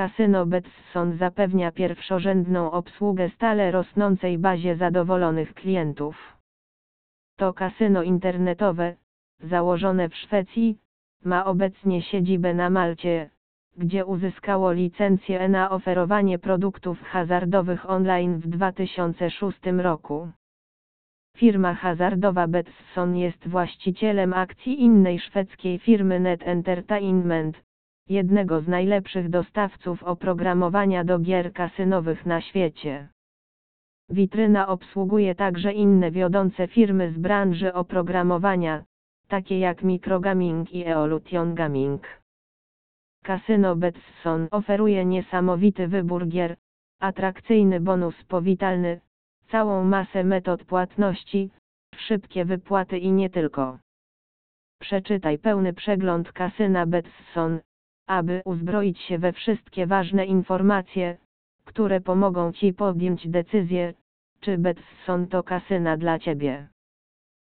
Kasyno Betson zapewnia pierwszorzędną obsługę stale rosnącej bazie zadowolonych klientów. To kasyno internetowe, założone w Szwecji, ma obecnie siedzibę na Malcie, gdzie uzyskało licencję na oferowanie produktów hazardowych online w 2006 roku. Firma hazardowa Betsson jest właścicielem akcji innej szwedzkiej firmy Net Entertainment, jednego z najlepszych dostawców oprogramowania do gier kasynowych na świecie. Witryna obsługuje także inne wiodące firmy z branży oprogramowania, takie jak Microgaming i Evolution Gaming. Kasyno Betson oferuje niesamowity wybór gier, atrakcyjny bonus powitalny, całą masę metod płatności, szybkie wypłaty i nie tylko. Przeczytaj pełny przegląd kasyna Betson, aby uzbroić się we wszystkie ważne informacje, które pomogą Ci podjąć decyzję, czy Betson to kasyna dla Ciebie.